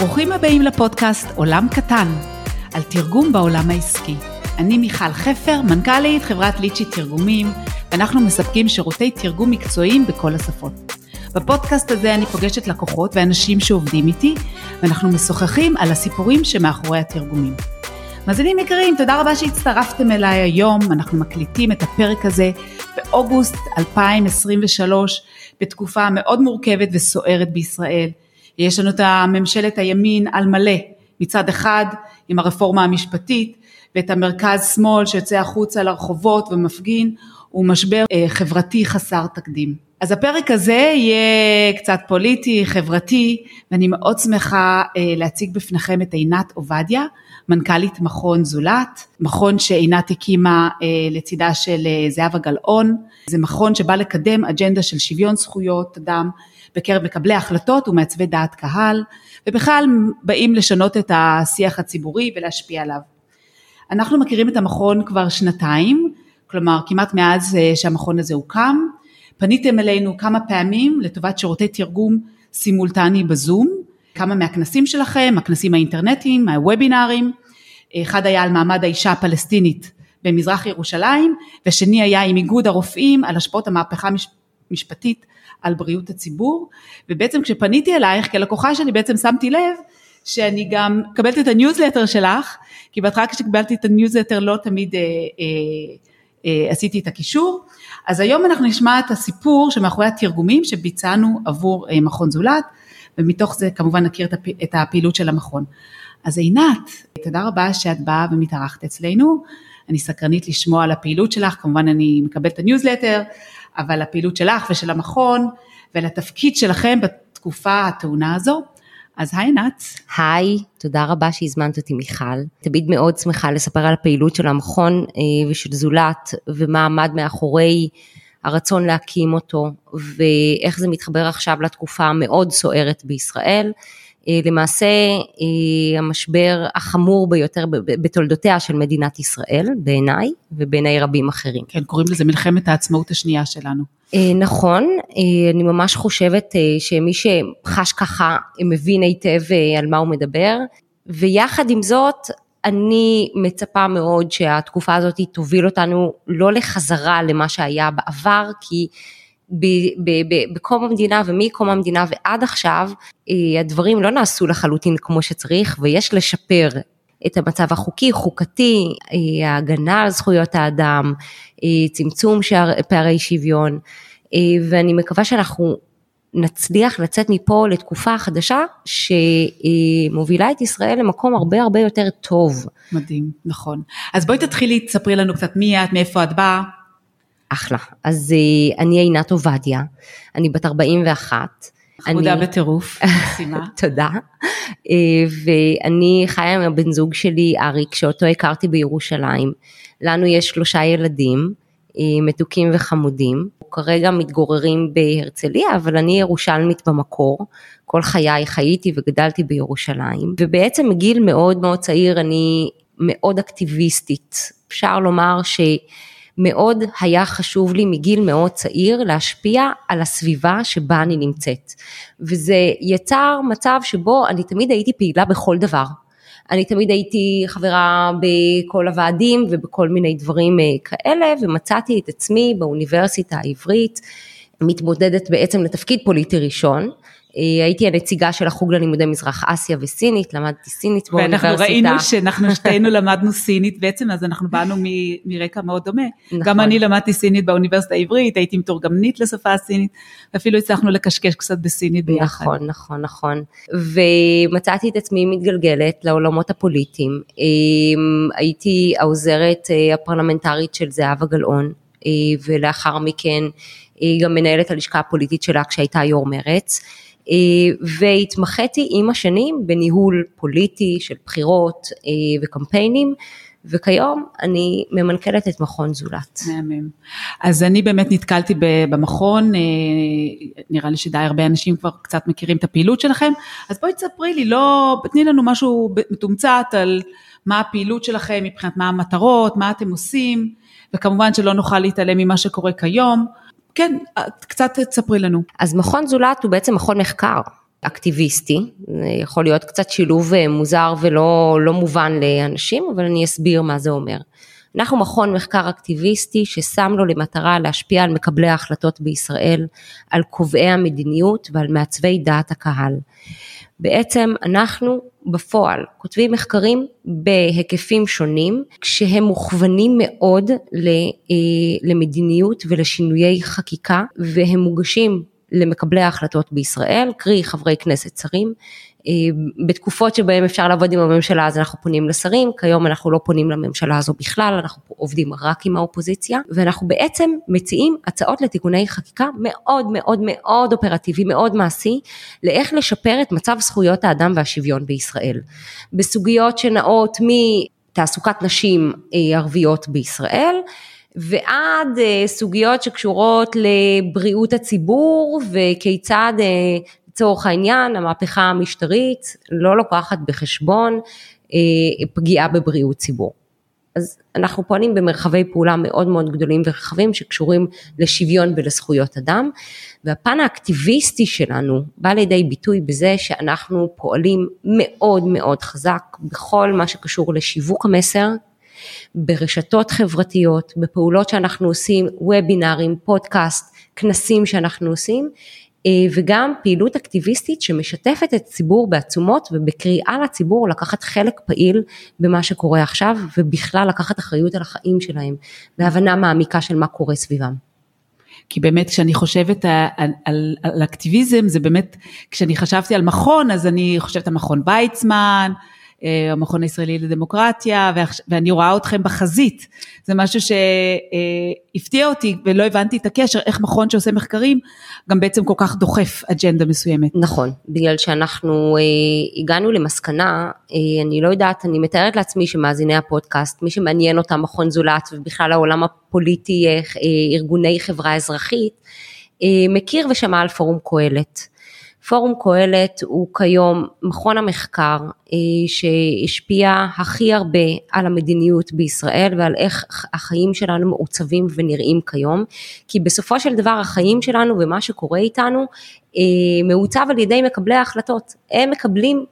ברוכים הבאים לפודקאסט עולם קטן, על תרגום בעולם העסקי. אני מיכל חפר, מנכ"לית חברת ליצ'י תרגומים, ואנחנו מספקים שירותי תרגום מקצועיים בכל השפות. בפודקאסט הזה אני פוגשת לקוחות ואנשים שעובדים איתי, ואנחנו משוחחים על הסיפורים שמאחורי התרגומים. מאזינים יקרים, תודה רבה שהצטרפתם אליי היום, אנחנו מקליטים את הפרק הזה באוגוסט 2023, בתקופה מאוד מורכבת וסוערת בישראל. יש לנו את הממשלת הימין על מלא, מצד אחד עם הרפורמה המשפטית, ואת המרכז שמאל שיוצא החוצה לרחובות ומפגין, הוא משבר אה, חברתי חסר תקדים. אז הפרק הזה יהיה קצת פוליטי, חברתי, ואני מאוד שמחה אה, להציג בפניכם את עינת עובדיה, מנכ"לית מכון זולת, מכון שעינת הקימה אה, לצידה של אה, זהבה גלאון, זה מכון שבא לקדם אג'נדה של שוויון זכויות אדם בקרב מקבלי החלטות ומעצבי דעת קהל, ובכלל באים לשנות את השיח הציבורי ולהשפיע עליו. אנחנו מכירים את המכון כבר שנתיים, כלומר כמעט מאז שהמכון הזה הוקם, פניתם אלינו כמה פעמים לטובת שירותי תרגום סימולטני בזום, כמה מהכנסים שלכם, הכנסים האינטרנטיים, הוובינארים, אחד היה על מעמד האישה הפלסטינית במזרח ירושלים, ושני היה עם איגוד הרופאים על השפעות המהפכה המשפטית על בריאות הציבור, ובעצם כשפניתי אלייך כלקוחה שלי בעצם שמתי לב שאני גם מקבלת את הניוזלטר שלך, כי בהתחלה כשקיבלתי את הניוזלטר לא תמיד אה, אה, אה, עשיתי את הקישור, אז היום אנחנו נשמע את הסיפור שמאחורי התרגומים שביצענו עבור אה, מכון זולת, ומתוך זה כמובן נכיר את הפעילות של המכון. אז עינת, תודה רבה שאת באה ומתארחת אצלנו, אני סקרנית לשמוע על הפעילות שלך, כמובן אני מקבלת את הניוזלטר, אבל הפעילות שלך ושל המכון ולתפקיד שלכם בתקופה הטעונה הזו. אז היי עינת. היי, תודה רבה שהזמנת אותי מיכל. תמיד מאוד שמחה לספר על הפעילות של המכון אה, ושל זולת ומה עמד מאחורי הרצון להקים אותו ואיך זה מתחבר עכשיו לתקופה המאוד סוערת בישראל. אה, למעשה אה, המשבר החמור ביותר בתולדותיה של מדינת ישראל בעיניי ובעיני רבים אחרים. כן, קוראים לזה מלחמת העצמאות השנייה שלנו. אה, נכון, אני ממש חושבת שמי שחש ככה מבין היטב על מה הוא מדבר ויחד עם זאת אני מצפה מאוד שהתקופה הזאת תוביל אותנו לא לחזרה למה שהיה בעבר כי בקום המדינה ומקום המדינה ועד עכשיו אה, הדברים לא נעשו לחלוטין כמו שצריך ויש לשפר את המצב החוקי, חוקתי, אה, ההגנה על זכויות האדם, אה, צמצום שער, פערי שוויון ואני מקווה שאנחנו נצליח לצאת מפה לתקופה חדשה שמובילה את ישראל למקום הרבה הרבה יותר טוב. מדהים, נכון. אז בואי תתחילי, תספרי לנו קצת מי את, מאיפה את באה. אחלה. אז אה, אני עינת עובדיה, אני בת 41. חמודה אני... בטירוף, מקסימה. תודה. אה, ואני חיה עם הבן זוג שלי אריק, שאותו הכרתי בירושלים. לנו יש שלושה ילדים, אה, מתוקים וחמודים. כרגע מתגוררים בהרצליה, אבל אני ירושלמית במקור. כל חיי חייתי וגדלתי בירושלים. ובעצם מגיל מאוד מאוד צעיר אני מאוד אקטיביסטית. אפשר לומר ש... מאוד היה חשוב לי מגיל מאוד צעיר להשפיע על הסביבה שבה אני נמצאת. וזה יצר מצב שבו אני תמיד הייתי פעילה בכל דבר. אני תמיד הייתי חברה בכל הוועדים ובכל מיני דברים אה, כאלה ומצאתי את עצמי באוניברסיטה העברית מתמודדת בעצם לתפקיד פוליטי ראשון הייתי הנציגה של החוג ללימודי מזרח אסיה וסינית, למדתי סינית באוניברסיטה. ואנחנו ראינו שאנחנו שתינו למדנו סינית בעצם, אז אנחנו באנו מ- מרקע מאוד דומה. נכון. גם אני למדתי סינית באוניברסיטה העברית, הייתי מתורגמנית לשפה הסינית, ואפילו הצלחנו לקשקש קצת בסינית ביחד. נכון, נכון, נכון. ומצאתי את עצמי מתגלגלת לעולמות הפוליטיים. אה, הייתי העוזרת אה, הפרלמנטרית של זהבה גלאון, ולאחר מכן גם מנהלת הלשכה הפוליטית שלה כשהייתה יו"ר מרץ. אה, והתמחיתי עם השנים בניהול פוליטי של בחירות אה, וקמפיינים. וכיום אני ממנכ"לת את מכון זולת. מהמם. אז אני באמת נתקלתי במכון, אה, נראה לי שדי הרבה אנשים כבר קצת מכירים את הפעילות שלכם, אז בואי תספרי לי, לא, תני לנו משהו מתומצת על מה הפעילות שלכם מבחינת מה המטרות, מה אתם עושים, וכמובן שלא נוכל להתעלם ממה שקורה כיום, כן, קצת תספרי לנו. אז מכון זולת הוא בעצם מכון מחקר. אקטיביסטי, יכול להיות קצת שילוב אה, מוזר ולא לא מובן לאנשים, אבל אני אסביר מה זה אומר. אנחנו מכון מחקר אקטיביסטי ששם לו למטרה להשפיע על מקבלי ההחלטות בישראל, על קובעי המדיניות ועל מעצבי דעת הקהל. בעצם אנחנו בפועל כותבים מחקרים בהיקפים שונים, כשהם מוכוונים מאוד אה, למדיניות ולשינויי חקיקה, והם מוגשים למקבלי ההחלטות בישראל, קרי חברי כנסת שרים. אה, בתקופות שבהם אפשר לעבוד עם הממשלה אז אנחנו פונים לשרים, כיום אנחנו לא פונים לממשלה הזו בכלל, אנחנו עובדים רק עם האופוזיציה, ואנחנו בעצם מציעים הצעות לתיקוני חקיקה מאוד מאוד מאוד אופרטיבי, מאוד מעשי, לאיך לשפר את מצב זכויות האדם והשוויון בישראל. בסוגיות שנעות מתעסוקת נשים אה, ערביות בישראל, ועד אה, סוגיות שקשורות לבריאות הציבור וכיצד לצורך העניין המהפכה המשטרית לא לוקחת בחשבון אה, פגיעה בבריאות ציבור. אז אנחנו פועלים במרחבי פעולה מאוד מאוד גדולים ורחבים שקשורים לשוויון ולזכויות אדם והפן האקטיביסטי שלנו בא לידי ביטוי בזה שאנחנו פועלים מאוד מאוד חזק בכל מה שקשור לשיווק המסר ברשתות חברתיות, בפעולות שאנחנו עושים, וובינארים, פודקאסט, כנסים שאנחנו עושים, וגם פעילות אקטיביסטית שמשתפת את הציבור בעצומות ובקריאה לציבור לקחת חלק פעיל במה שקורה עכשיו ובכלל לקחת אחריות על החיים שלהם בהבנה מעמיקה של מה קורה סביבם. כי באמת כשאני חושבת על, על, על אקטיביזם זה באמת כשאני חשבתי על מכון אז אני חושבת על מכון ויצמן אה, המכון הישראלי לדמוקרטיה, ואני רואה אתכם בחזית. זה משהו שהפתיע אותי ולא הבנתי את הקשר, איך מכון שעושה מחקרים גם בעצם כל כך דוחף אג'נדה מסוימת. נכון, בגלל שאנחנו אה, הגענו למסקנה, אה, אני לא יודעת, אני מתארת לעצמי שמאזיני הפודקאסט, מי שמעניין אותם מכון זולת ובכלל העולם הפוליטי, ארגוני חברה אזרחית, מכיר ושמע על פורום קהלת. פורום קהלת הוא כיום מכון המחקר אה, שהשפיע הכי הרבה על המדיניות בישראל ועל איך החיים שלנו מעוצבים ונראים כיום, כי בסופו של דבר החיים שלנו ומה שקורה איתנו אה, מעוצב על ידי מקבלי ההחלטות, הם מקבלים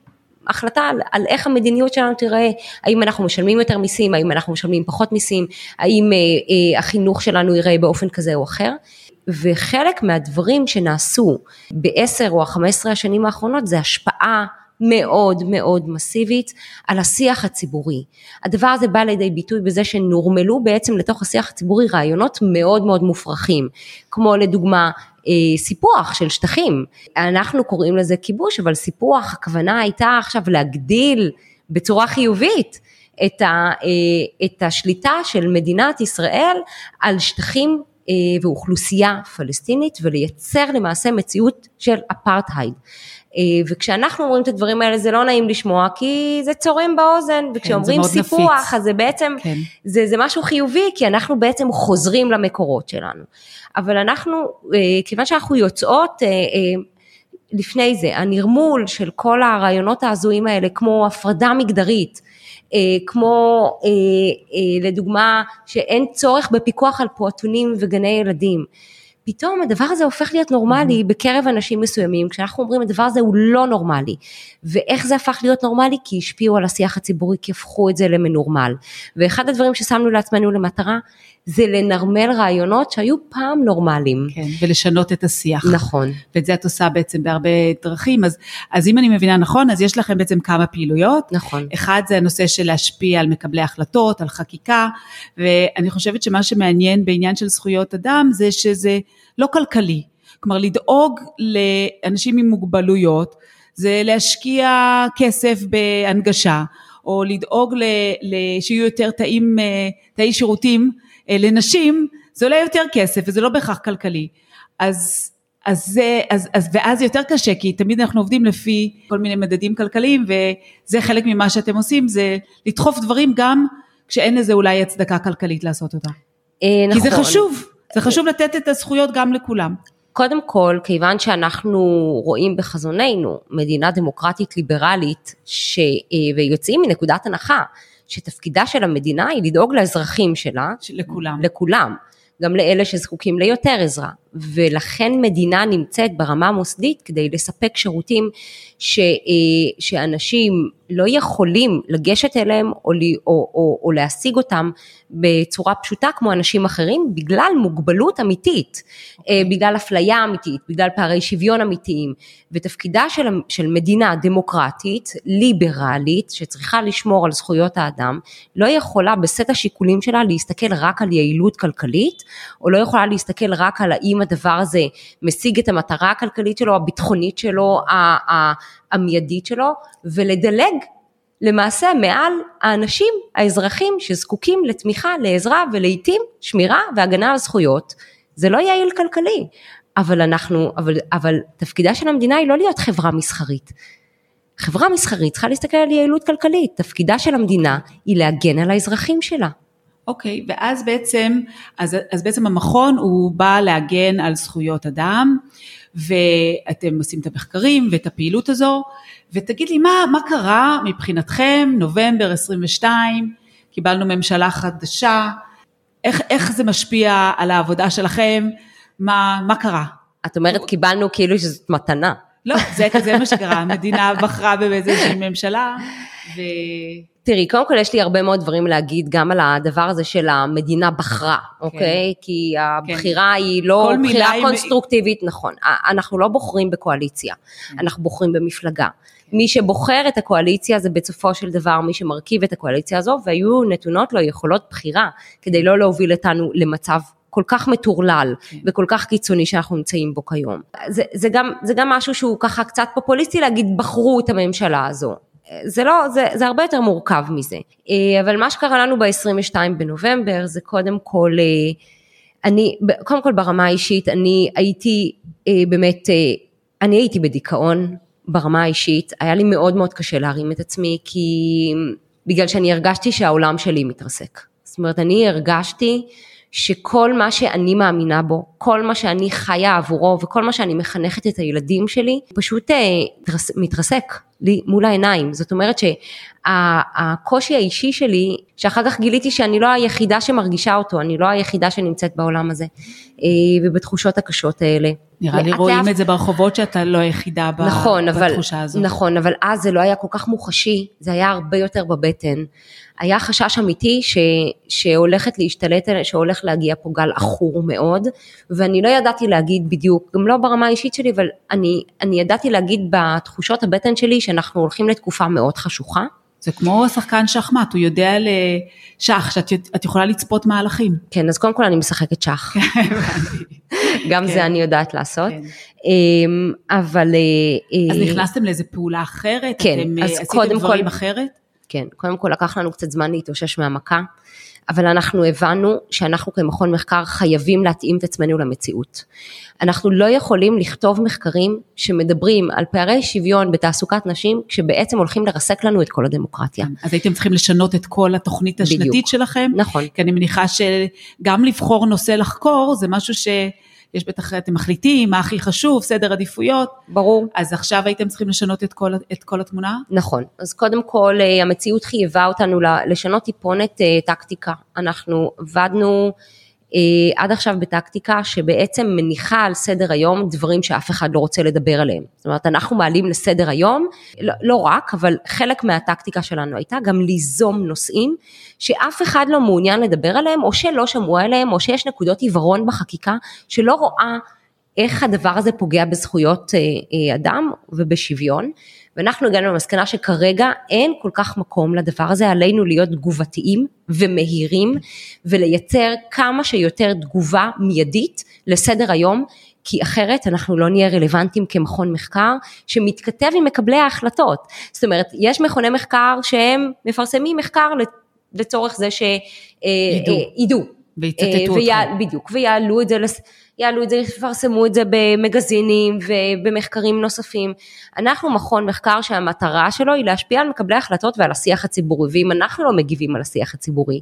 החלטה על, על איך המדיניות שלנו תיראה, האם אנחנו משלמים יותר מיסים, האם אנחנו משלמים פחות מיסים, האם אה, אה, החינוך שלנו ייראה באופן כזה או אחר. וחלק מהדברים שנעשו בעשר או החמש עשרה השנים האחרונות זה השפעה מאוד מאוד מסיבית על השיח הציבורי. הדבר הזה בא לידי ביטוי בזה שנורמלו בעצם לתוך השיח הציבורי רעיונות מאוד מאוד מופרכים, כמו לדוגמה אה, סיפוח של שטחים. אנחנו קוראים לזה כיבוש, אבל סיפוח הכוונה הייתה עכשיו להגדיל בצורה חיובית את, ה, אה, את השליטה של מדינת ישראל על שטחים ואוכלוסייה פלסטינית ולייצר למעשה מציאות של אפרטהייד. אה, וכשאנחנו אומרים את הדברים האלה זה לא נעים לשמוע כי זה צורם באוזן כן, וכשאומרים סיפוח נפיץ. אז זה בעצם כן. זה, זה משהו חיובי כי אנחנו בעצם חוזרים למקורות שלנו אבל אנחנו אה, כיוון שאנחנו יוצאות לפני זה הנרמול של כל הרעיונות ההזויים האלה כמו הפרדה מגדרית אה, כמו אה, אה, לדוגמה שאין צורך בפיקוח על פעוטונים וגני ילדים. פתאום הדבר הזה הופך להיות נורמלי mm-hmm. בקרב אנשים מסוימים, כשאנחנו אומרים הדבר הזה הוא לא נורמלי. ואיך זה הפך להיות נורמלי? כי השפיעו על השיח הציבורי, כי הפכו את זה למנורמל. ואחד הדברים ששמנו לעצמנו למטרה, זה לנרמל רעיונות שהיו פעם נורמליים. כן, ולשנות את השיח. נכון. ואת זה את עושה בעצם בהרבה דרכים, אז, אז אם אני מבינה נכון, אז יש לכם בעצם כמה פעילויות. נכון. אחד זה הנושא של להשפיע על מקבלי החלטות, על חקיקה, ואני חושבת שמה שמעניין בעניין של זכויות אדם זה שזה לא כלכלי. כלומר, לדאוג לאנשים עם מוגבלויות, זה להשקיע כסף בהנגשה, או לדאוג ל, ל, שיהיו יותר תאים, אה, תאי שירותים אה, לנשים, זה עולה יותר כסף וזה לא בהכרח כלכלי. אז, אז זה, אז, אז, ואז יותר קשה, כי תמיד אנחנו עובדים לפי כל מיני מדדים כלכליים, וזה חלק ממה שאתם עושים, זה לדחוף דברים גם כשאין לזה אולי הצדקה כלכלית לעשות אותה. נכון. כי זה חשוב, זה חשוב לתת את הזכויות גם לכולם. קודם כל, כיוון שאנחנו רואים בחזוננו מדינה דמוקרטית ליברלית, ש... אה, ויוצאים מנקודת הנחה שתפקידה של המדינה היא לדאוג לאזרחים שלה, לכולם, לכולם, גם לאלה שזקוקים ליותר עזרה, ולכן מדינה נמצאת ברמה המוסדית כדי לספק שירותים ש, אה, שאנשים לא יכולים לגשת אליהם או, או, או, או להשיג אותם בצורה פשוטה כמו אנשים אחרים בגלל מוגבלות אמיתית, אה, בגלל אפליה אמיתית, בגלל פערי שוויון אמיתיים. ותפקידה של, של מדינה דמוקרטית, ליברלית, שצריכה לשמור על זכויות האדם, לא יכולה בסט השיקולים שלה להסתכל רק על יעילות כלכלית או לא יכולה להסתכל רק על האם הדבר הזה משיג את המטרה הכלכלית שלו, הביטחונית שלו, המיידית שלו ולדלג למעשה מעל האנשים, האזרחים שזקוקים לתמיכה, לעזרה ולעיתים שמירה והגנה על זכויות. זה לא יעיל כלכלי, אבל אנחנו, אבל, אבל תפקידה של המדינה היא לא להיות חברה מסחרית. חברה מסחרית צריכה להסתכל על יעילות כלכלית, תפקידה של המדינה היא להגן על האזרחים שלה. אוקיי, okay, ואז בעצם, אז, אז בעצם המכון הוא בא להגן על זכויות אדם, ואתם עושים את המחקרים ואת הפעילות הזו, ותגיד לי מה, מה קרה מבחינתכם, נובמבר 22, קיבלנו ממשלה חדשה, איך, איך זה משפיע על העבודה שלכם, מה, מה קרה? את אומרת קיבלנו כאילו שזאת מתנה. לא, זה, כזה מה שקרה, המדינה בחרה באיזושהי ממשלה, ו... תראי, קודם כל יש לי הרבה מאוד דברים להגיד גם על הדבר הזה של המדינה בחרה, כן. אוקיי? כי הבחירה כן. היא לא בחירה קונסטרוקטיבית, עם... נכון. אנחנו לא בוחרים בקואליציה, כן. אנחנו בוחרים במפלגה. מי שבוחר את הקואליציה זה בסופו של דבר מי שמרכיב את הקואליציה הזו, והיו נתונות לו יכולות בחירה כדי לא להוביל אותנו למצב כל כך מטורלל כן. וכל כך קיצוני שאנחנו נמצאים בו כיום. זה, זה, גם, זה גם משהו שהוא ככה קצת פופוליסטי להגיד בחרו את הממשלה הזו. זה לא, זה, זה הרבה יותר מורכב מזה. אה, אבל מה שקרה לנו ב-22 בנובמבר זה קודם כל, אה, אני, קודם כל ברמה האישית, אני הייתי אה, באמת, אני הייתי בדיכאון ברמה האישית, היה לי מאוד מאוד קשה להרים את עצמי, כי בגלל שאני הרגשתי שהעולם שלי מתרסק. זאת אומרת, אני הרגשתי שכל מה שאני מאמינה בו, כל מה שאני חיה עבורו וכל מה שאני מחנכת את הילדים שלי, פשוט אה, מתרסק לי מול העיניים. זאת אומרת שהקושי האישי שלי, שאחר כך גיליתי שאני לא היחידה שמרגישה אותו, אני לא היחידה שנמצאת בעולם הזה, אה, ובתחושות הקשות האלה. נראה לי רואים לאף... את זה ברחובות שאתה לא היחידה נכון, בתחושה אבל, הזאת. נכון, אבל אז זה לא היה כל כך מוחשי, זה היה הרבה יותר בבטן. היה חשש אמיתי ש, שהולכת להשתלט, שהולך להגיע פה גל עכור מאוד, ואני לא ידעתי להגיד בדיוק, גם לא ברמה האישית שלי, אבל אני, אני ידעתי להגיד בתחושות הבטן שלי שאנחנו הולכים לתקופה מאוד חשוכה. זה כמו שחקן שחמט, הוא יודע לשח, שאת יכולה לצפות מהלכים. כן, אז קודם כל אני משחקת שח. כן, גם זה כן. אני יודעת לעשות. כן. אמ, אבל... אה, אז נכנסתם לאיזה פעולה אחרת? כן, אז קודם כל... עשיתם דברים אחרת? כן, קודם כל לקח לנו קצת זמן להתאושש מהמכה. אבל אנחנו הבנו שאנחנו כמכון מחקר חייבים להתאים את עצמנו למציאות. אנחנו לא יכולים לכתוב מחקרים שמדברים על פערי שוויון בתעסוקת נשים, כשבעצם הולכים לרסק לנו את כל הדמוקרטיה. אז הייתם צריכים לשנות את כל התוכנית השנתית בדיוק. שלכם? נכון. כי אני מניחה שגם לבחור נושא לחקור זה משהו ש... יש בטח, אתם מחליטים מה הכי חשוב, סדר עדיפויות. ברור. אז עכשיו הייתם צריכים לשנות את כל, את כל התמונה? נכון. אז קודם כל, אה, המציאות חייבה אותנו לשנות טיפונת אה, טקטיקה. אנחנו עבדנו עד עכשיו בטקטיקה שבעצם מניחה על סדר היום דברים שאף אחד לא רוצה לדבר עליהם. זאת אומרת, אנחנו מעלים לסדר היום, לא, לא רק, אבל חלק מהטקטיקה שלנו הייתה גם ליזום נושאים שאף אחד לא מעוניין לדבר עליהם, או שלא שמעו עליהם, או שיש נקודות עיוורון בחקיקה שלא רואה איך הדבר הזה פוגע בזכויות אה, אה, אדם ובשוויון. ואנחנו הגענו למסקנה שכרגע אין כל כך מקום לדבר הזה, עלינו להיות תגובתיים ומהירים ולייצר כמה שיותר תגובה מיידית לסדר היום, כי אחרת אנחנו לא נהיה רלוונטיים כמכון מחקר שמתכתב עם מקבלי ההחלטות. זאת אומרת, יש מכוני מחקר שהם מפרסמים מחקר לצורך זה שידעו. ויצטטו אותך. בדיוק, ויעלו את זה יעלו את זה, יפרסמו את זה במגזינים ובמחקרים נוספים. אנחנו מכון מחקר שהמטרה שלו היא להשפיע על מקבלי החלטות ועל השיח הציבורי, ואם אנחנו לא מגיבים על השיח הציבורי,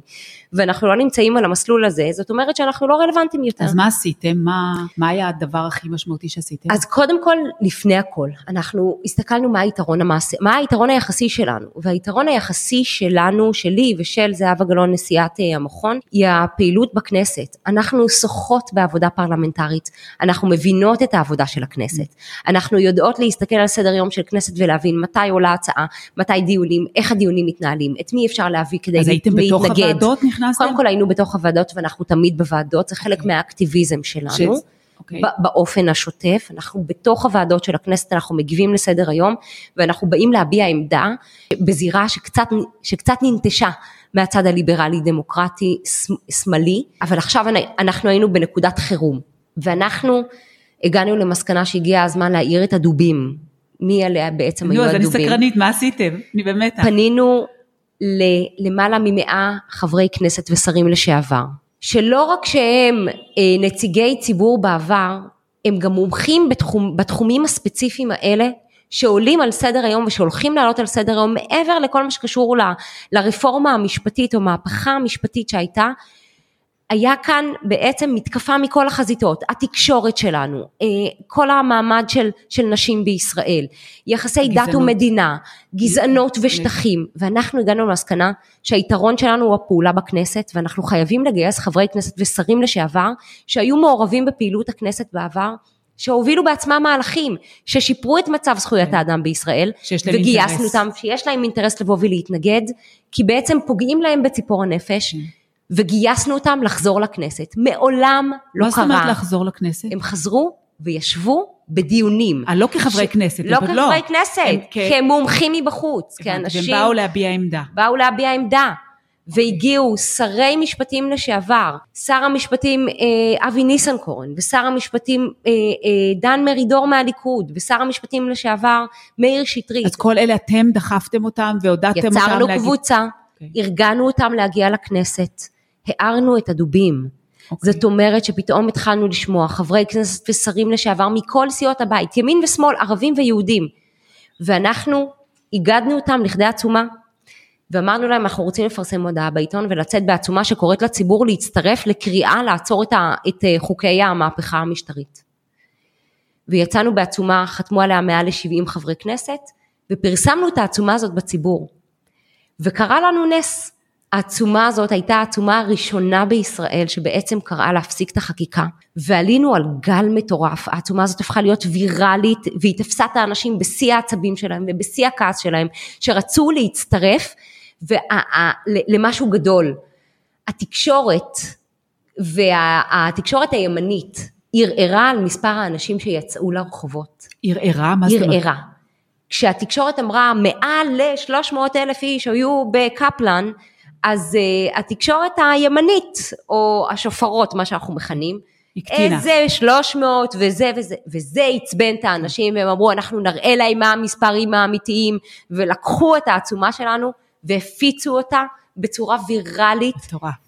ואנחנו לא נמצאים על המסלול הזה, זאת אומרת שאנחנו לא רלוונטיים יותר. אז מה עשיתם? מה, מה היה הדבר הכי משמעותי שעשיתם? אז קודם כל, לפני הכל, אנחנו הסתכלנו מה היתרון המעשה, מה היתרון היחסי שלנו, והיתרון היחסי שלנו, שלי ושל זהבה גלאון נשיאת אה, המכון, היא הפעילות בכנסת. אנחנו שוחות בעבודה פרלמנטרית. פרלמנטרית, אנחנו מבינות את העבודה של הכנסת, אנחנו יודעות להסתכל על סדר יום של כנסת ולהבין מתי עולה הצעה, מתי דיונים, איך הדיונים מתנהלים, את מי אפשר להביא כדי אז הייתם להתנגד. בתוך הוועדות נכנסתם? קודם כל היינו בתוך הוועדות ואנחנו תמיד בוועדות, זה חלק מהאקטיביזם שלנו. ש- אוקיי. ב- באופן השוטף, אנחנו בתוך הוועדות של הכנסת, אנחנו מגיבים לסדר היום ואנחנו באים להביע עמדה בזירה שקצת, שקצת ננטשה מהצד הליברלי דמוקרטי שמאלי, אבל עכשיו אנחנו היינו בנקודת חירום ואנחנו הגענו למסקנה שהגיע הזמן להאיר את הדובים, מי עליה בעצם היו נו, אז אני הדובים. סקרנית, מה עשיתם? אני באמת... פנינו ללמעלה ממאה חברי כנסת ושרים לשעבר, שלא רק שהם אה, נציגי ציבור בעבר, הם גם מומחים בתחום, בתחומים הספציפיים האלה שעולים על סדר היום ושהולכים לעלות על סדר היום מעבר לכל מה שקשור ל, לרפורמה המשפטית או מהפכה המשפטית שהייתה, היה כאן בעצם מתקפה מכל החזיתות, התקשורת שלנו, אה, כל המעמד של, של נשים בישראל, יחסי דת גזענות. ומדינה, גזענות ושטחים, ואנחנו הגענו למסקנה שהיתרון שלנו הוא הפעולה בכנסת, ואנחנו חייבים לגייס חברי כנסת ושרים לשעבר, שהיו מעורבים בפעילות הכנסת בעבר, שהובילו בעצמם מהלכים, ששיפרו את מצב זכויות האדם בישראל, כן. שיש להם וגייסנו אינטרס. אותם, שיש להם אינטרס לבוא ולהתנגד, כי בעצם פוגעים להם בציפור הנפש, כן. וגייסנו אותם לחזור לכנסת. מעולם לא מה זאת אומרת קרה. לחזור לכנסת? הם חזרו וישבו בדיונים. אה, לא כחברי ש- כנסת. לא אבל כחברי כנסת, הם כ- כמומחים מבחוץ, כאנשים והם באו להביע עמדה. באו להביע עמדה. והגיעו שרי משפטים לשעבר, שר המשפטים אה, אבי ניסנקורן ושר המשפטים אה, אה, דן מרידור מהליכוד ושר המשפטים לשעבר מאיר שטרית. אז כל אלה אתם דחפתם אותם והודעתם אותם יצרנו להגיד... קבוצה, אוקיי. ארגנו אותם להגיע לכנסת, הארנו את הדובים. אוקיי. זאת אומרת שפתאום התחלנו לשמוע חברי כנסת ושרים לשעבר מכל סיעות הבית, ימין ושמאל, ערבים ויהודים. ואנחנו איגדנו אותם לכדי עצומה, ואמרנו להם אנחנו רוצים לפרסם הודעה בעיתון ולצאת בעצומה שקוראת לציבור להצטרף לקריאה לעצור את, ה, את אה, חוקי המהפכה המשטרית. ויצאנו בעצומה, חתמו עליה מעל ל-70 חברי כנסת, ופרסמנו את העצומה הזאת בציבור. וקרה לנו נס. העצומה הזאת הייתה העצומה הראשונה בישראל שבעצם קראה להפסיק את החקיקה ועלינו על גל מטורף, העצומה הזאת הפכה להיות ויראלית והיא תפסה את האנשים בשיא העצבים שלהם ובשיא הכעס שלהם שרצו להצטרף וה- למשהו גדול. התקשורת והתקשורת הימנית ערערה על מספר האנשים שיצאו לרחובות. ערערה? מה זאת אומרת? ערערה. כשהתקשורת אמרה מעל ל-300 אלף איש היו בקפלן, אז uh, התקשורת הימנית, או השופרות, מה שאנחנו מכנים, הקטינה. איזה 300 וזה וזה, וזה עצבן את האנשים, והם אמרו אנחנו נראה להם מה המספרים האמיתיים, ולקחו את העצומה שלנו והפיצו אותה בצורה ויראלית מטורף.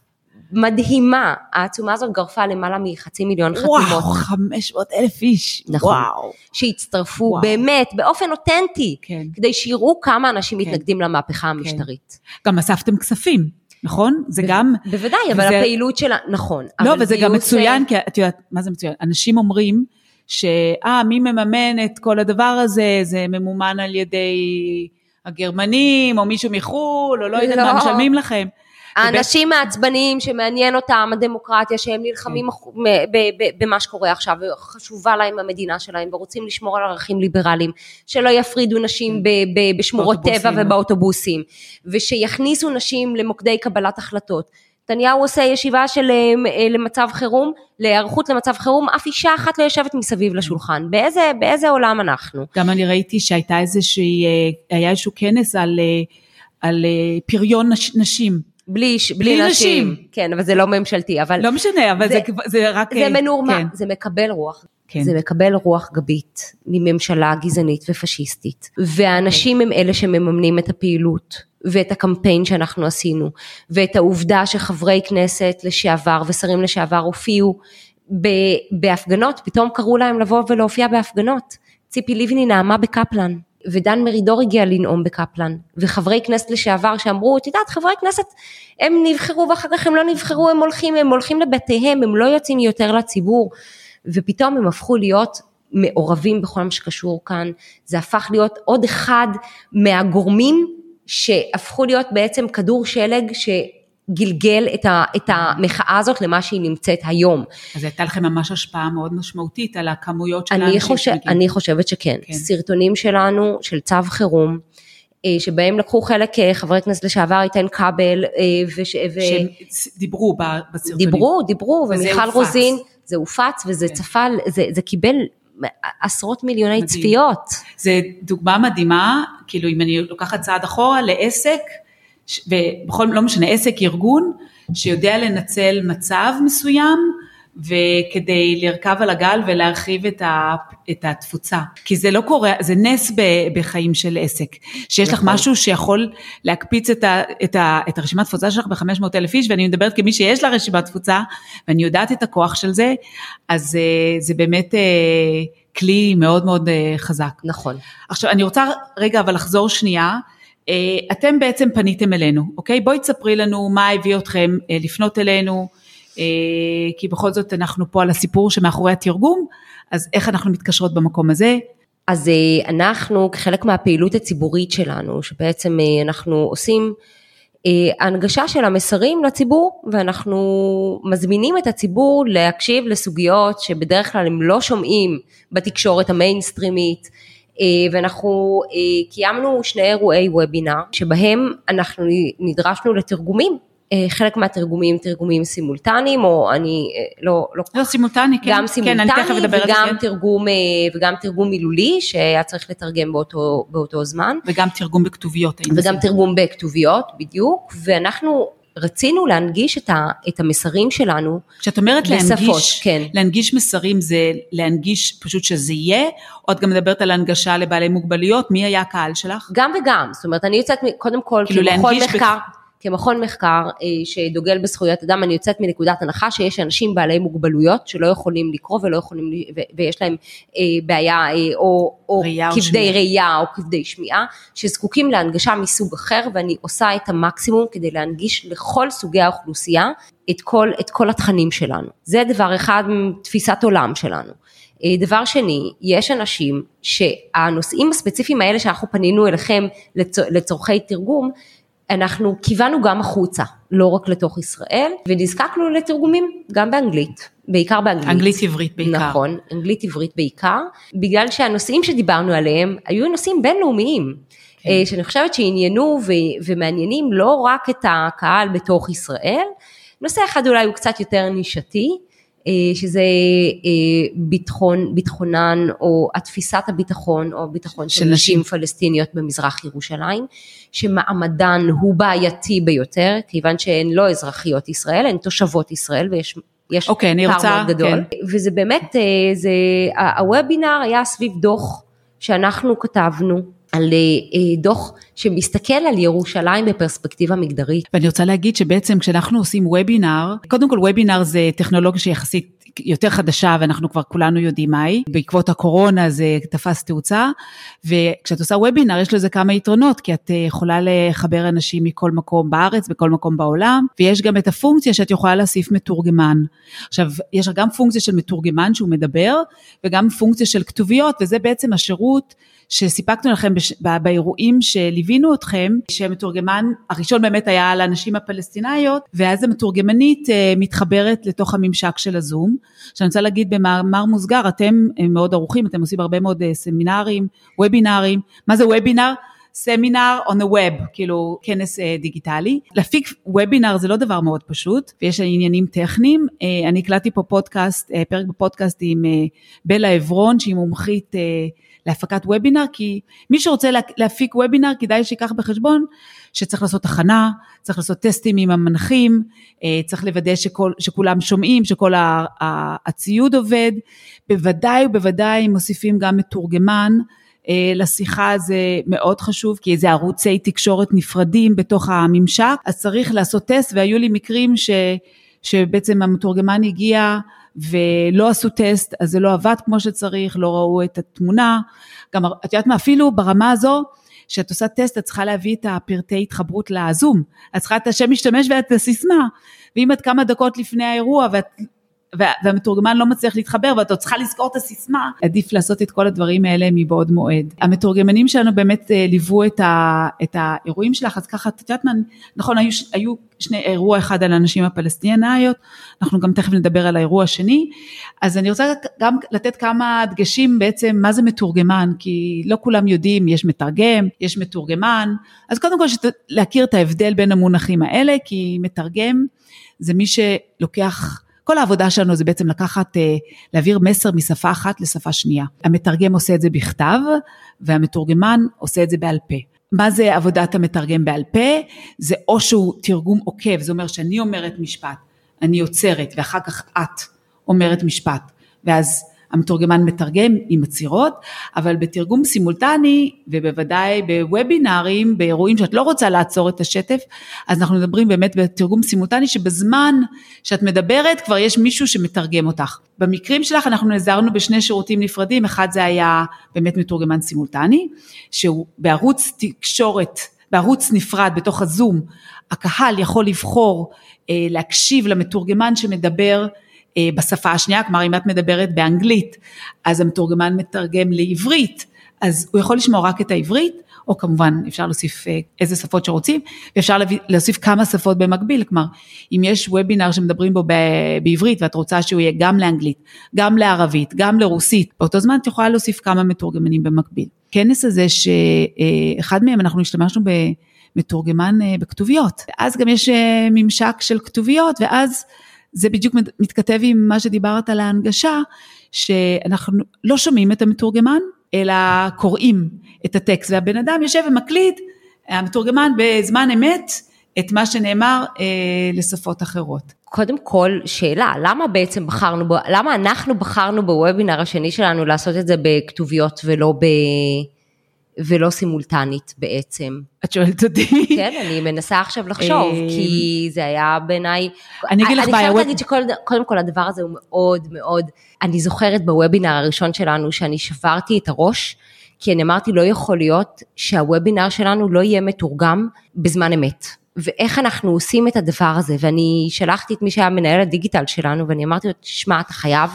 מדהימה. העצומה הזאת גרפה למעלה מחצי מיליון חתימות. וואו, 500 אלף איש. נכון. וואו. שהצטרפו וואו. באמת באופן אותנטי, כן. כדי שיראו כמה אנשים כן. מתנגדים למהפכה המשטרית. גם אספתם כספים, נכון? זה גם... בוודאי, אבל וזה- הפעילות שלה, נכון. לא, וזה גם מצוין, כי את יודעת, מה זה מצוין? אנשים אומרים שאה, מי מממן את כל הדבר הזה, זה ממומן על ידי הגרמנים, או מישהו מחו"ל, או לא יודעת לא. מה משלמים לכם. האנשים העצבניים שמעניין אותם הדמוקרטיה, שהם נלחמים כן. במה שקורה עכשיו, וחשובה להם המדינה שלהם, ורוצים לשמור על ערכים ליברליים, שלא יפרידו נשים ב- בשמורות טבע באוטובוסים. ובאוטובוסים, ושיכניסו נשים למוקדי קבלת החלטות. נתניהו עושה ישיבה של אה, אה, למצב חירום, להיערכות למצב חירום, אף אישה אחת לא יושבת מסביב לשולחן. באיזה, באיזה עולם אנחנו? גם אני ראיתי שהייתה איזושהי, אה, היה איזשהו כנס על, אה, על אה, פריון נש- נשים. בלי, בלי בלי נשים. נשים. כן, אבל זה לא ממשלתי, אבל לא משנה, אבל זה- זה, זה רק... זה מנורמל, כן, זה מקבל רוח. כן. זה מקבל רוח גבית מממשלה גזענית ופשיסטית. והאנשים הם אלה שמממנים את הפעילות ואת הקמפיין שאנחנו עשינו, ואת העובדה שחברי כנסת לשעבר ושרים לשעבר הופיעו בהפגנות, פתאום קראו להם לבוא ולהופיע בהפגנות. ציפי לבני נאמה בקפלן. ודן מרידור הגיע לנאום בקפלן, וחברי כנסת לשעבר שאמרו, את יודעת, חברי כנסת, הם נבחרו ואחר כך הם לא נבחרו, הם הולכים, הם הולכים לבתיהם, הם לא יוצאים יותר לציבור, ופתאום הם הפכו להיות מעורבים בכל מה שקשור כאן, זה הפך להיות עוד אחד מהגורמים שהפכו להיות בעצם כדור שלג גלגל את, ה, את המחאה הזאת למה שהיא נמצאת היום. אז הייתה לכם ממש השפעה מאוד משמעותית על הכמויות של האנשים חושב, אני חושבת שכן. כן. סרטונים שלנו, של צו חירום, אה, שבהם לקחו חלק אה, חברי כנסת לשעבר איתן כבל. וש, ו... שדיברו בסרטונים. דיברו, דיברו, ומיכל רוזין, זה הופץ וזה כן. צפה, זה, זה קיבל עשרות מיליוני מדהים. צפיות. זה דוגמה מדהימה, כאילו אם אני לוקחת צעד אחורה לעסק, ובכל, לא משנה, עסק, ארגון, שיודע לנצל מצב מסוים, וכדי לרכב על הגל ולהרחיב את, ה, את התפוצה. כי זה לא קורה, זה נס ב, בחיים של עסק. שיש לך נכון. משהו שיכול להקפיץ את, ה, את, ה, את הרשימת תפוצה שלך ב-500 אלף איש, ואני מדברת כמי שיש לה רשימת תפוצה, ואני יודעת את הכוח של זה, אז אה, זה באמת אה, כלי מאוד מאוד אה, חזק. נכון. עכשיו, אני רוצה רגע אבל לחזור שנייה. אתם בעצם פניתם אלינו, אוקיי? בואי תספרי לנו מה הביא אתכם לפנות אלינו, אה, כי בכל זאת אנחנו פה על הסיפור שמאחורי התרגום, אז איך אנחנו מתקשרות במקום הזה? אז אה, אנחנו כחלק מהפעילות הציבורית שלנו, שבעצם אה, אנחנו עושים הנגשה של המסרים לציבור ואנחנו מזמינים את הציבור להקשיב לסוגיות שבדרך כלל הם לא שומעים בתקשורת המיינסטרימית ואנחנו קיימנו שני אירועי וובינר שבהם אנחנו נדרשנו לתרגומים אה, חלק מהתרגומים תרגומים סימולטניים או אני אה, לא לא לא סימולטני כן גם סימולטני כן, וגם כן. תרגום אה, וגם תרגום מילולי שהיה צריך לתרגם באותו באותו זמן וגם תרגום בכתוביות וגם זה? תרגום בכתוביות בדיוק ואנחנו רצינו להנגיש את, ה, את המסרים שלנו כשאת אומרת בשפות, להנגיש, כן. להנגיש מסרים זה להנגיש פשוט שזה יהיה, או את גם מדברת על הנגשה לבעלי מוגבלויות, מי היה הקהל שלך? גם וגם, זאת אומרת אני יוצאת קודם כל, כאילו כמכון מחקר, ב... כמכון מחקר אה, שדוגל בזכויות אדם, אני יוצאת מנקודת הנחה שיש אנשים בעלי מוגבלויות שלא יכולים לקרוא ולא יכולים, ויש להם אה, בעיה אה, או, או כבדי ראייה או כבדי שמיעה, שזקוקים להנגשה מסוג אחר ואני עושה את המקסימום כדי להנגיש לכל סוגי האוכלוסייה את כל, את כל התכנים שלנו. זה דבר אחד מתפיסת עולם שלנו. דבר שני, יש אנשים שהנושאים הספציפיים האלה שאנחנו פנינו אליכם לצורכי תרגום, אנחנו כיוונו גם החוצה, לא רק לתוך ישראל, ונזקקנו לתרגומים גם באנגלית, בעיקר באנגלית. אנגלית עברית בעיקר. נכון, אנגלית עברית בעיקר, בגלל שהנושאים שדיברנו עליהם היו נושאים בינלאומיים. כן. אה, שאני חושבת שעניינו ו- ומעניינים לא רק את הקהל בתוך ישראל, נושא אחד אולי הוא קצת יותר נישתי, שזה אה, ביטחון, ביטחונן או התפיסת הביטחון או הביטחון של, של נשים פלסטיניות במזרח ירושלים, שמעמדן הוא בעייתי ביותר, כיוון שהן לא אזרחיות ישראל, הן תושבות ישראל ויש יש okay, אוקיי, פער רוצה, מאוד גדול, כן. וזה באמת, אה, זה, הוובינר היה סביב דוח שאנחנו כתבנו על דוח שמסתכל על ירושלים בפרספקטיבה מגדרית. ואני רוצה להגיד שבעצם כשאנחנו עושים וובינר, קודם כל וובינר זה טכנולוגיה שיחסית יותר חדשה ואנחנו כבר כולנו יודעים מהי, בעקבות הקורונה זה תפס תאוצה, וכשאת עושה וובינר יש לזה כמה יתרונות, כי את יכולה לחבר אנשים מכל מקום בארץ, בכל מקום בעולם, ויש גם את הפונקציה שאת יכולה להוסיף מתורגמן. עכשיו, יש גם פונקציה של מתורגמן שהוא מדבר, וגם פונקציה של כתוביות, וזה בעצם השירות שסיפקנו לכם בש... באירועים שליווינו אתכם, שהמתורגמן הראשון באמת היה על הנשים הפלסטיניות, ואז המתורגמנית אה, מתחברת לתוך הממשק של הזום. עכשיו אני רוצה להגיד במאמר מוסגר, אתם אה, מאוד ערוכים, אתם עושים הרבה מאוד אה, סמינרים, וובינרים, מה זה וובינר? סמינר on the web, כאילו כנס דיגיטלי. להפיק וובינר זה לא דבר מאוד פשוט, ויש עניינים טכניים. אני הקלטתי פה פודקאסט, פרק בפודקאסט עם בלה עברון, שהיא מומחית להפקת וובינר, כי מי שרוצה להפיק וובינר כדאי שיקח בחשבון שצריך לעשות הכנה, צריך לעשות טסטים עם המנחים, אה, צריך לוודא שכל, שכולם שומעים, שכל הציוד עובד, בוודאי ובוודאי מוסיפים גם מתורגמן. אה, לשיחה זה מאוד חשוב, כי זה ערוצי תקשורת נפרדים בתוך הממשק, אז צריך לעשות טסט, והיו לי מקרים ש, שבעצם המתורגמן הגיע ולא עשו טסט, אז זה לא עבד כמו שצריך, לא ראו את התמונה. גם, את יודעת מה, אפילו ברמה הזו, כשאת עושה טסט, את צריכה להביא את הפרטי התחברות לזום. את צריכה את השם משתמש ואת הסיסמה. ואם את כמה דקות לפני האירוע ואת והמתורגמן לא מצליח להתחבר ואתה צריכה לזכור את הסיסמה, עדיף לעשות את כל הדברים האלה מבעוד מועד. המתורגמנים שלנו באמת אה, ליוו את, ה, את האירועים שלך, אז ככה, את יודעת מה, נכון, היו, היו שני, אירוע אחד על הנשים הפלסטינאיות, אנחנו גם תכף נדבר על האירוע השני, אז אני רוצה גם לתת כמה דגשים בעצם מה זה מתורגמן, כי לא כולם יודעים, יש מתרגם, יש מתורגמן, אז קודם כל להכיר את ההבדל בין המונחים האלה, כי מתרגם זה מי שלוקח כל העבודה שלנו זה בעצם לקחת, אה, להעביר מסר משפה אחת לשפה שנייה. המתרגם עושה את זה בכתב והמתורגמן עושה את זה בעל פה. מה זה עבודת המתרגם בעל פה? זה או שהוא תרגום עוקב, זה אומר שאני אומרת משפט, אני עוצרת ואחר כך את אומרת משפט, ואז המתורגמן מתרגם עם עצירות, אבל בתרגום סימולטני ובוודאי בוובינארים, באירועים שאת לא רוצה לעצור את השטף, אז אנחנו מדברים באמת בתרגום סימולטני שבזמן שאת מדברת כבר יש מישהו שמתרגם אותך. במקרים שלך אנחנו נעזרנו בשני שירותים נפרדים, אחד זה היה באמת מתורגמן סימולטני, שהוא בערוץ תקשורת, בערוץ נפרד בתוך הזום, הקהל יכול לבחור אה, להקשיב למתורגמן שמדבר בשפה השנייה, כלומר אם את מדברת באנגלית, אז המתורגמן מתרגם לעברית, אז הוא יכול לשמוע רק את העברית, או כמובן אפשר להוסיף אה, איזה שפות שרוצים, ואפשר להוסיף כמה שפות במקביל, כלומר אם יש וובינר שמדברים בו בעברית ואת רוצה שהוא יהיה גם לאנגלית, גם לערבית, גם לרוסית, באותו זמן את יכולה להוסיף כמה מתורגמנים במקביל. כנס הזה שאחד מהם אנחנו השתמשנו במתורגמן בכתוביות, אז גם יש ממשק של כתוביות ואז זה בדיוק מתכתב עם מה שדיברת על ההנגשה, שאנחנו לא שומעים את המתורגמן, אלא קוראים את הטקסט, והבן אדם יושב ומקליט, המתורגמן בזמן אמת, את מה שנאמר אה, לשפות אחרות. קודם כל, שאלה, למה בעצם בחרנו, למה אנחנו בחרנו בוובינר השני שלנו לעשות את זה בכתוביות ולא ב... ולא סימולטנית בעצם. את שואלת אותי? כן, אני מנסה עכשיו לחשוב, אה, כי זה היה בעיניי... אני אגיד לך בעיה. אני חייבת להגיד שקודם כל הדבר הזה הוא מאוד מאוד, אני זוכרת בוובינר הראשון שלנו שאני שברתי את הראש, כי אני אמרתי לא יכול להיות שהוובינר שלנו לא יהיה מתורגם בזמן אמת. ואיך אנחנו עושים את הדבר הזה, ואני שלחתי את מי שהיה מנהל הדיגיטל שלנו, ואני אמרתי לו, תשמע, אתה חייב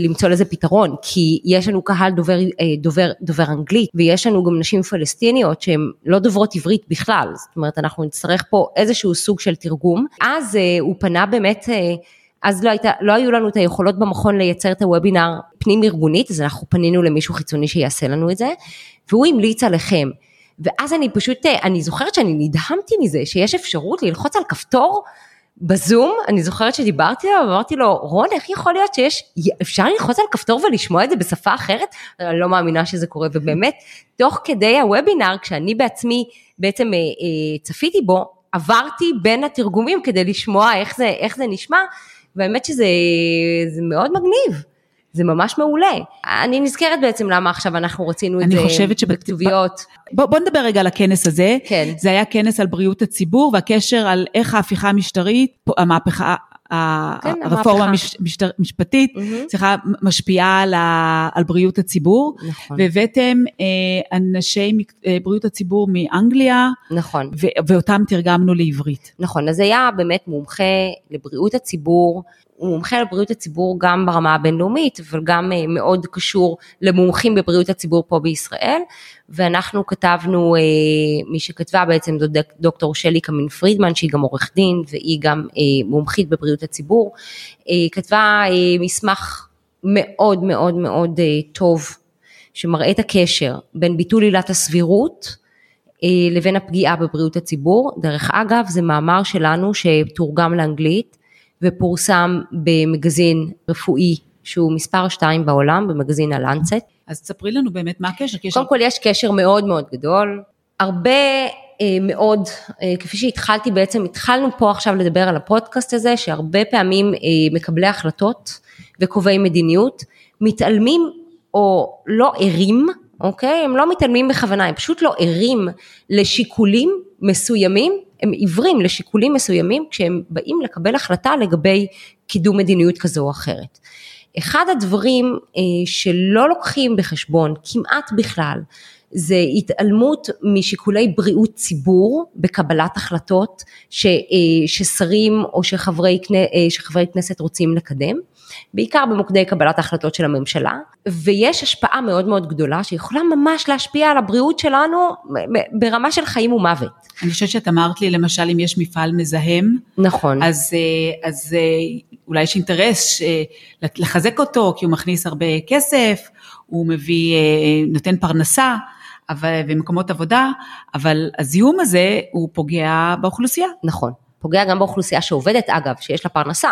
למצוא לזה פתרון, כי יש לנו קהל דובר, אה, דובר, דובר אנגלית, ויש לנו גם נשים פלסטיניות שהן לא דוברות עברית בכלל, זאת אומרת אנחנו נצטרך פה איזשהו סוג של תרגום. אז אה, הוא פנה באמת, אז לא, הייתה, לא היו לנו את היכולות במכון לייצר את הוובינר פנים ארגונית, אז אנחנו פנינו למישהו חיצוני שיעשה לנו את זה, והוא המליץ עליכם. ואז אני פשוט, אני זוכרת שאני נדהמתי מזה שיש אפשרות ללחוץ על כפתור בזום, אני זוכרת שדיברתי עליו ואמרתי לו, רון, איך יכול להיות שיש, אפשר ללחוץ על כפתור ולשמוע את זה בשפה אחרת? אני לא מאמינה שזה קורה, ובאמת, תוך כדי הוובינר, כשאני בעצמי בעצם אה, אה, צפיתי בו, עברתי בין התרגומים כדי לשמוע איך זה, איך זה נשמע, והאמת שזה מאוד מגניב. זה ממש מעולה. אני נזכרת בעצם למה עכשיו אנחנו רצינו את זה בכתוביות. בוא, בוא נדבר רגע על הכנס הזה. כן. זה היה כנס על בריאות הציבור והקשר על איך ההפיכה המשטרית, המהפכה, כן, הרפורמה המשפטית, סליחה, mm-hmm. משפיעה על, ה, על בריאות הציבור. נכון. והבאתם אה, אנשי אה, בריאות הציבור מאנגליה. נכון. ו, ואותם תרגמנו לעברית. נכון, אז היה באמת מומחה לבריאות הציבור. הוא מומחה לבריאות הציבור גם ברמה הבינלאומית, אבל גם אה, מאוד קשור למומחים בבריאות הציבור פה בישראל, ואנחנו כתבנו, אה, מי שכתבה בעצם זו דוקטור שלי קמין פרידמן, שהיא גם עורך דין והיא גם אה, מומחית בבריאות הציבור, כתבה מסמך מאוד מאוד מאוד טוב, שמראה את הקשר בין ביטול עילת הסבירות, לבין הפגיעה בבריאות הציבור. דרך אגב, זה מאמר שלנו שתורגם לאנגלית, ופורסם במגזין רפואי שהוא מספר 2 בעולם, במגזין הלנצט. אז תספרי לנו באמת מה הקשר. קודם כל יש קשר מאוד מאוד גדול, הרבה אה, מאוד, אה, כפי שהתחלתי בעצם, התחלנו פה עכשיו לדבר על הפודקאסט הזה, שהרבה פעמים אה, מקבלי החלטות וקובעי מדיניות מתעלמים או לא ערים, אוקיי? הם לא מתעלמים בכוונה, הם פשוט לא ערים לשיקולים מסוימים הם עיוורים לשיקולים מסוימים כשהם באים לקבל החלטה לגבי קידום מדיניות כזו או אחרת. אחד הדברים שלא לוקחים בחשבון כמעט בכלל זה התעלמות משיקולי בריאות ציבור בקבלת החלטות ש, ששרים או שחברי, שחברי כנסת רוצים לקדם, בעיקר במוקדי קבלת ההחלטות של הממשלה, ויש השפעה מאוד מאוד גדולה שיכולה ממש להשפיע על הבריאות שלנו ברמה של חיים ומוות. אני חושבת שאת אמרת לי למשל אם יש מפעל מזהם, נכון, אז, אז אולי יש אינטרס לחזק אותו כי הוא מכניס הרבה כסף, הוא מביא, נותן פרנסה. אבל, ומקומות עבודה, אבל הזיהום הזה הוא פוגע באוכלוסייה. נכון, פוגע גם באוכלוסייה שעובדת אגב, שיש לה פרנסה,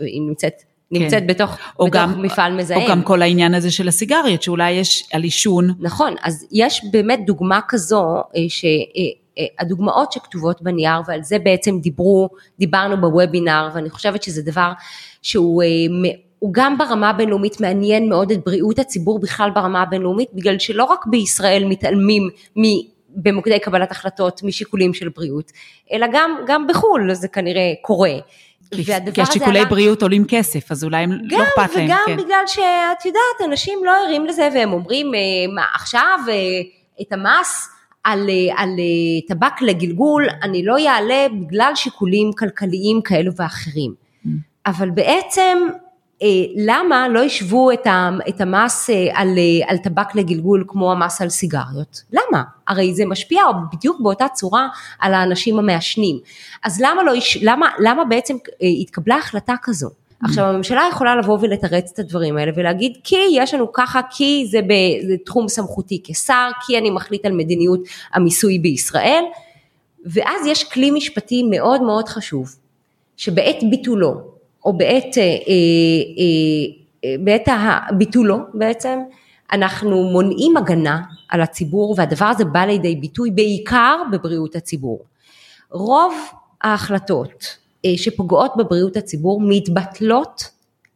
היא נמצאת נמצאת כן. בתוך, בתוך גם, מפעל מזהם. או גם כל העניין הזה של הסיגריות, שאולי יש על עישון. נכון, אז יש באמת דוגמה כזו, אה, שהדוגמאות אה, שכתובות בנייר, ועל זה בעצם דיברו, דיברנו בוובינר, ואני חושבת שזה דבר שהוא אה, הוא גם ברמה הבינלאומית מעניין מאוד את בריאות הציבור בכלל ברמה הבינלאומית, בגלל שלא רק בישראל מתעלמים מ... במוקדי קבלת החלטות משיקולים של בריאות, אלא גם, גם בחו"ל זה כנראה קורה. כי השיקולי עלה... בריאות עולים כסף, אז אולי הם לא אכפת להם. גם וגם כן. בגלל שאת יודעת, אנשים לא ערים לזה והם אומרים, אה, מה עכשיו אה, את המס על, אה, על טבק לגלגול, אני לא אעלה בגלל שיקולים כלכליים כאלו ואחרים. Mm. אבל בעצם למה לא ישבו את המס אה, על, אה, על טבק לגלגול כמו המס על סיגריות? למה? הרי זה משפיע בדיוק באותה צורה על האנשים המעשנים. אז למה, לא, למה, למה בעצם התקבלה החלטה כזו? עכשיו הממשלה יכולה לבוא ולתרץ את הדברים האלה ולהגיד כי יש לנו ככה, כי זה בתחום סמכותי כשר, כי אני מחליט על מדיניות המיסוי בישראל, ואז יש כלי משפטי מאוד מאוד חשוב, שבעת ביטולו או בעת, אה, אה, אה, בעת ביטולו בעצם, אנחנו מונעים הגנה על הציבור והדבר הזה בא לידי ביטוי בעיקר בבריאות הציבור. רוב ההחלטות שפוגעות בבריאות הציבור מתבטלות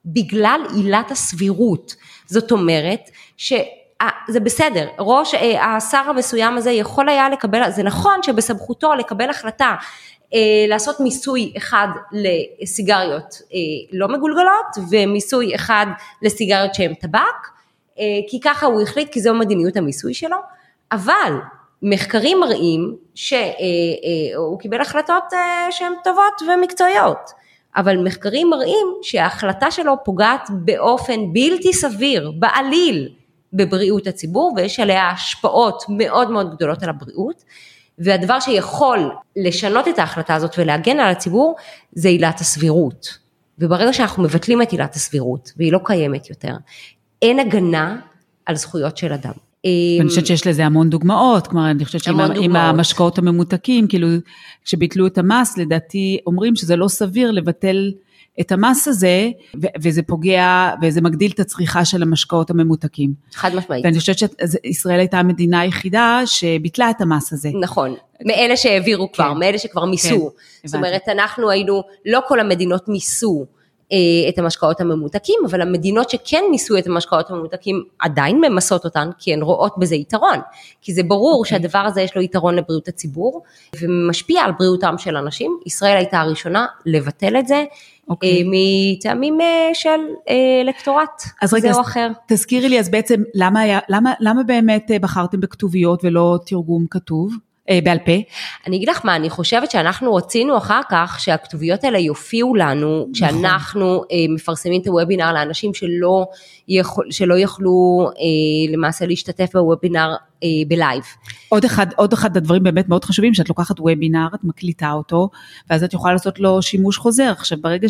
בגלל עילת הסבירות. זאת אומרת שזה בסדר, ראש, השר המסוים הזה יכול היה לקבל, זה נכון שבסמכותו לקבל החלטה לעשות מיסוי אחד לסיגריות אה, לא מגולגלות ומיסוי אחד לסיגריות שהן טבק, אה, כי ככה הוא החליט, כי זו מדיניות המיסוי שלו, אבל מחקרים מראים שהוא קיבל החלטות שהן טובות ומקצועיות, אבל מחקרים מראים שההחלטה שלו פוגעת באופן בלתי סביר, בעליל, בבריאות הציבור ויש עליה השפעות מאוד מאוד גדולות על הבריאות. והדבר שיכול לשנות את ההחלטה הזאת ולהגן על הציבור זה עילת הסבירות. וברגע שאנחנו מבטלים את עילת הסבירות והיא לא קיימת יותר, אין הגנה על זכויות של אדם. אני חושבת שיש לזה המון דוגמאות, כלומר אני חושבת שעם המשקאות הממותקים, כאילו כשביטלו את המס, לדעתי אומרים שזה לא סביר לבטל את המס הזה, וזה פוגע, וזה מגדיל את הצריכה של המשקאות הממותקים. חד משמעית. ואני חושבת שישראל הייתה המדינה היחידה שביטלה את המס הזה. נכון, מאלה שהעבירו כבר, כן. מאלה שכבר מיסו. כן, זאת אומרת, אנחנו היינו, לא כל המדינות מיסו. אה, את המשקאות הממותקים, אבל המדינות שכן ניסו את המשקאות הממותקים עדיין ממסות אותן, כי הן רואות בזה יתרון, כי זה ברור okay. אוקיי. שהדבר הזה יש לו יתרון לבריאות הציבור, ומשפיע על בריאותם של אנשים, ישראל הייתה הראשונה לבטל את זה. אוקיי. אה, מטעמים אה, של אלקטורט זה רגע, או אחר. תזכירי לי, אז בעצם למה, היה, למה, למה באמת בחרתם בכתוביות ולא תרגום כתוב? אה, בעל פה? אני אגיד לך מה, אני חושבת שאנחנו רצינו אחר כך שהכתוביות האלה יופיעו לנו, כשאנחנו נכון. אה, מפרסמים את הוובינר לאנשים שלא, יכול, שלא יכלו אה, למעשה להשתתף בוובינר בלייב. עוד אחד, עוד אחד הדברים באמת מאוד חשובים, שאת לוקחת וובינר, את מקליטה אותו, ואז את יכולה לעשות לו שימוש חוזר. עכשיו ברגע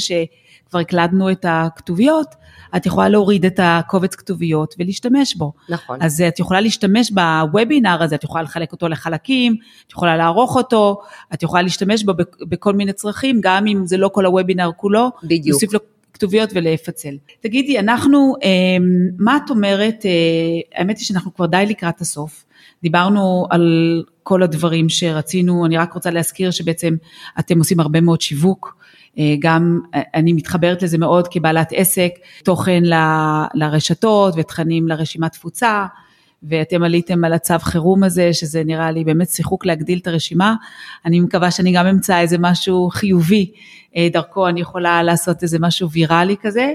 שכבר הקלדנו את הכתוביות, את יכולה להוריד את הקובץ כתוביות ולהשתמש בו. נכון. אז את יכולה להשתמש בוובינר הזה, את יכולה לחלק אותו לחלקים, את יכולה לערוך אותו, את יכולה להשתמש בו בכל מיני צרכים, גם אם זה לא כל הוובינר כולו. בדיוק. להוסיף לו כתוביות ולפצל. תגידי, אנחנו, אמ, מה את אומרת, אה, האמת היא שאנחנו כבר די לקראת הסוף. דיברנו על כל הדברים שרצינו, אני רק רוצה להזכיר שבעצם אתם עושים הרבה מאוד שיווק, גם אה, אני מתחברת לזה מאוד כבעלת עסק, תוכן ל, לרשתות ותכנים לרשימת תפוצה, ואתם עליתם על הצו חירום הזה, שזה נראה לי באמת שיחק להגדיל את הרשימה. אני מקווה שאני גם אמצא איזה משהו חיובי, אה, דרכו אני יכולה לעשות איזה משהו ויראלי כזה.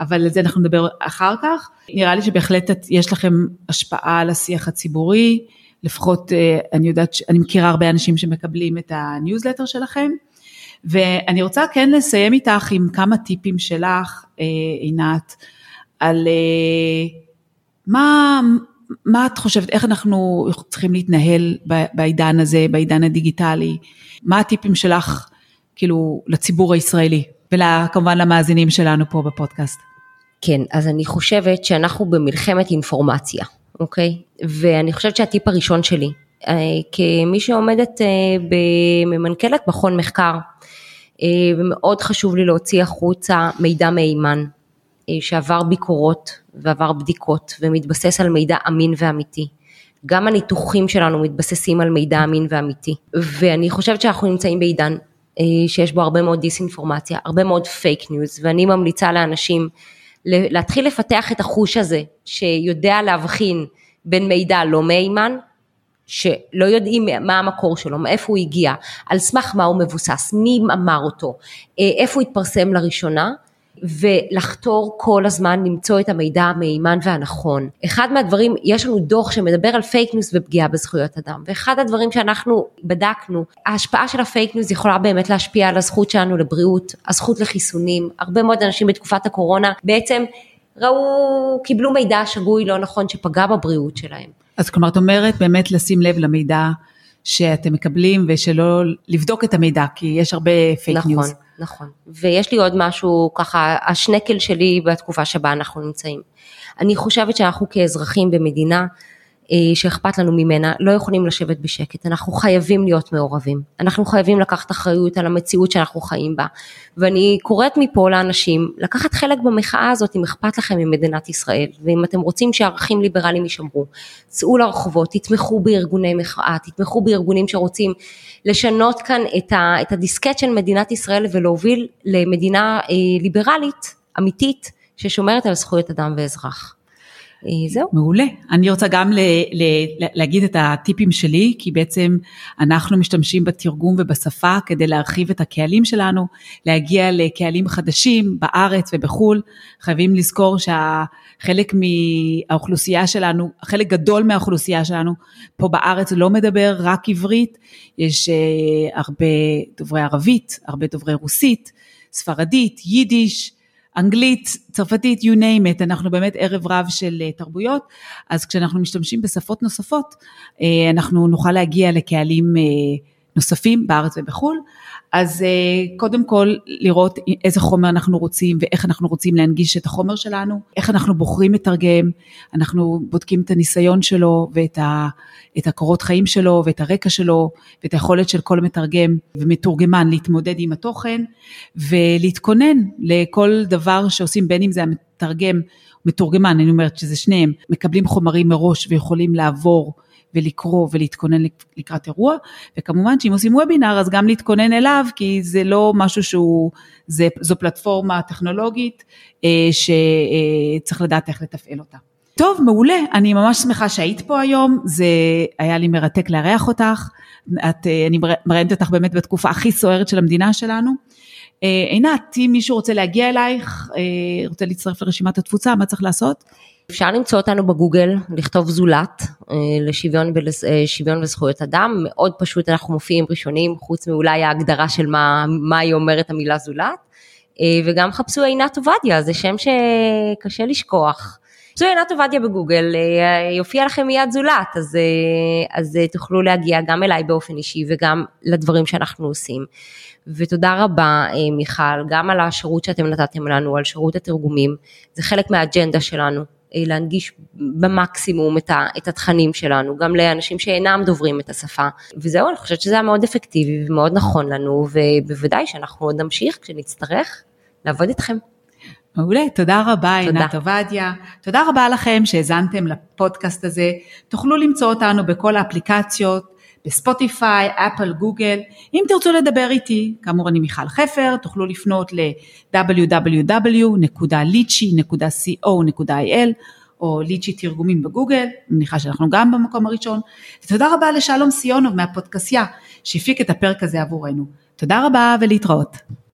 אבל על זה אנחנו נדבר אחר כך. נראה לי שבהחלט יש לכם השפעה על השיח הציבורי, לפחות אה, אני יודעת, אני מכירה הרבה אנשים שמקבלים את הניוזלטר שלכם, ואני רוצה כן לסיים איתך עם כמה טיפים שלך, אה, עינת, על מה, מה את חושבת, איך אנחנו צריכים להתנהל בעידן הזה, בעידן הדיגיטלי? מה הטיפים שלך, כאילו, לציבור הישראלי, וכמובן למאזינים שלנו פה בפודקאסט? כן, אז אני חושבת שאנחנו במלחמת אינפורמציה, אוקיי? ואני חושבת שהטיפ הראשון שלי, אה, כמי שעומדת אה, בממנכ"לת מכון מחקר, אה, ומאוד חשוב לי להוציא החוצה מידע מהימן, שעבר ביקורות ועבר בדיקות ומתבסס על מידע אמין ואמיתי. גם הניתוחים שלנו מתבססים על מידע אמין ואמיתי. ואני חושבת שאנחנו נמצאים בעידן אה, שיש בו הרבה מאוד דיסאינפורמציה, הרבה מאוד fake news, ואני ממליצה לאנשים להתחיל לפתח את החוש הזה, שיודע להבחין בין מידע לא מהימן, שלא יודעים מה המקור שלו, מאיפה הוא הגיע, על סמך מה הוא מבוסס, מי אמר אותו, אה, איפה הוא התפרסם לראשונה, ולחתור כל הזמן למצוא את המידע המהימן והנכון. אחד מהדברים, יש לנו דוח שמדבר על fake news ופגיעה בזכויות אדם, ואחד הדברים שאנחנו בדקנו, ההשפעה של ה fake news יכולה באמת להשפיע על הזכות שלנו לבריאות, הזכות לחיסונים, הרבה מאוד אנשים בתקופת הקורונה בעצם ראו, קיבלו מידע שגוי לא נכון שפגע בבריאות שלהם. אז כלומר את אומרת באמת לשים לב למידע שאתם מקבלים ושלא לבדוק את המידע כי יש הרבה פייק נכון. news. נכון, ויש לי עוד משהו ככה, השנקל שלי בתקופה שבה אנחנו נמצאים. אני חושבת שאנחנו כאזרחים במדינה שאכפת לנו ממנה, לא יכולים לשבת בשקט, אנחנו חייבים להיות מעורבים, אנחנו חייבים לקחת אחריות על המציאות שאנחנו חיים בה, ואני קוראת מפה לאנשים לקחת חלק במחאה הזאת אם אכפת לכם ממדינת ישראל, ואם אתם רוצים שערכים ליברליים יישמרו, צאו לרחובות, תתמכו בארגוני מחאה, תתמכו בארגונים שרוצים לשנות כאן את, ה, את הדיסקט של מדינת ישראל ולהוביל למדינה אה, ליברלית, אמיתית, ששומרת על זכויות אדם ואזרח. אה, זהו. מעולה. אני רוצה גם ל, ל, להגיד את הטיפים שלי, כי בעצם אנחנו משתמשים בתרגום ובשפה כדי להרחיב את הקהלים שלנו, להגיע לקהלים חדשים בארץ ובחו"ל. חייבים לזכור שהחלק מהאוכלוסייה שלנו, חלק גדול מהאוכלוסייה שלנו פה בארץ לא מדבר רק עברית, יש uh, הרבה דוברי ערבית, הרבה דוברי רוסית, ספרדית, יידיש, אנגלית, צרפתית, you name it, אנחנו באמת ערב רב של אה, תרבויות, אז כשאנחנו משתמשים בשפות נוספות, אה, אנחנו נוכל להגיע לקהלים אה, נוספים בארץ ובחו"ל, אז קודם כל לראות איזה חומר אנחנו רוצים ואיך אנחנו רוצים להנגיש את החומר שלנו, איך אנחנו בוחרים מתרגם, אנחנו בודקים את הניסיון שלו ואת ה, את הקורות חיים שלו ואת הרקע שלו ואת היכולת של כל מתרגם ומתורגמן להתמודד עם התוכן ולהתכונן לכל דבר שעושים בין אם זה המתרגם, מתורגמן, אני אומרת שזה שניהם, מקבלים חומרים מראש ויכולים לעבור ולקרוא ולהתכונן לקראת אירוע, וכמובן שאם עושים וובינר אז גם להתכונן אליו, כי זה לא משהו שהוא, זה, זו פלטפורמה טכנולוגית אה, שצריך לדעת איך לתפעל אותה. טוב, מעולה, אני ממש שמחה שהיית פה היום, זה היה לי מרתק לארח אותך, את, אה, אני מראיינת אותך באמת בתקופה הכי סוערת של המדינה שלנו. אה, עינת, אם מישהו רוצה להגיע אלייך, אה, רוצה להצטרף לרשימת התפוצה, מה צריך לעשות? אפשר למצוא אותנו בגוגל, לכתוב זולת לשוויון ולשוויון וזכויות אדם, מאוד פשוט אנחנו מופיעים ראשונים, חוץ מאולי ההגדרה של מה, מה היא אומרת המילה זולת, וגם חפשו עינת עובדיה, זה שם שקשה לשכוח. חפשו עינת עובדיה בגוגל, אה, יופיע לכם מיד זולת, אז, אה, אז אה, תוכלו להגיע גם אליי באופן אישי וגם לדברים שאנחנו עושים. ותודה רבה מיכל, גם על השירות שאתם נתתם לנו, על שירות התרגומים, זה חלק מהאג'נדה שלנו, להנגיש במקסימום את, ה, את התכנים שלנו, גם לאנשים שאינם דוברים את השפה. וזהו, אני חושבת שזה היה מאוד אפקטיבי ומאוד נכון לנו, ובוודאי שאנחנו עוד נמשיך כשנצטרך לעבוד איתכם. מעולה, תודה רבה עינת עובדיה. תודה רבה לכם שהאזנתם לפודקאסט הזה. תוכלו למצוא אותנו בכל האפליקציות, בספוטיפיי, אפל, גוגל. אם תרצו לדבר איתי, כאמור אני מיכל חפר, תוכלו לפנות ל-www.lichi.co.il או ליצ'י תרגומים בגוגל, מניחה שאנחנו גם במקום הראשון. ותודה רבה לשלום סיונוב מהפודקסייה שהפיק את הפרק הזה עבורנו. תודה רבה ולהתראות.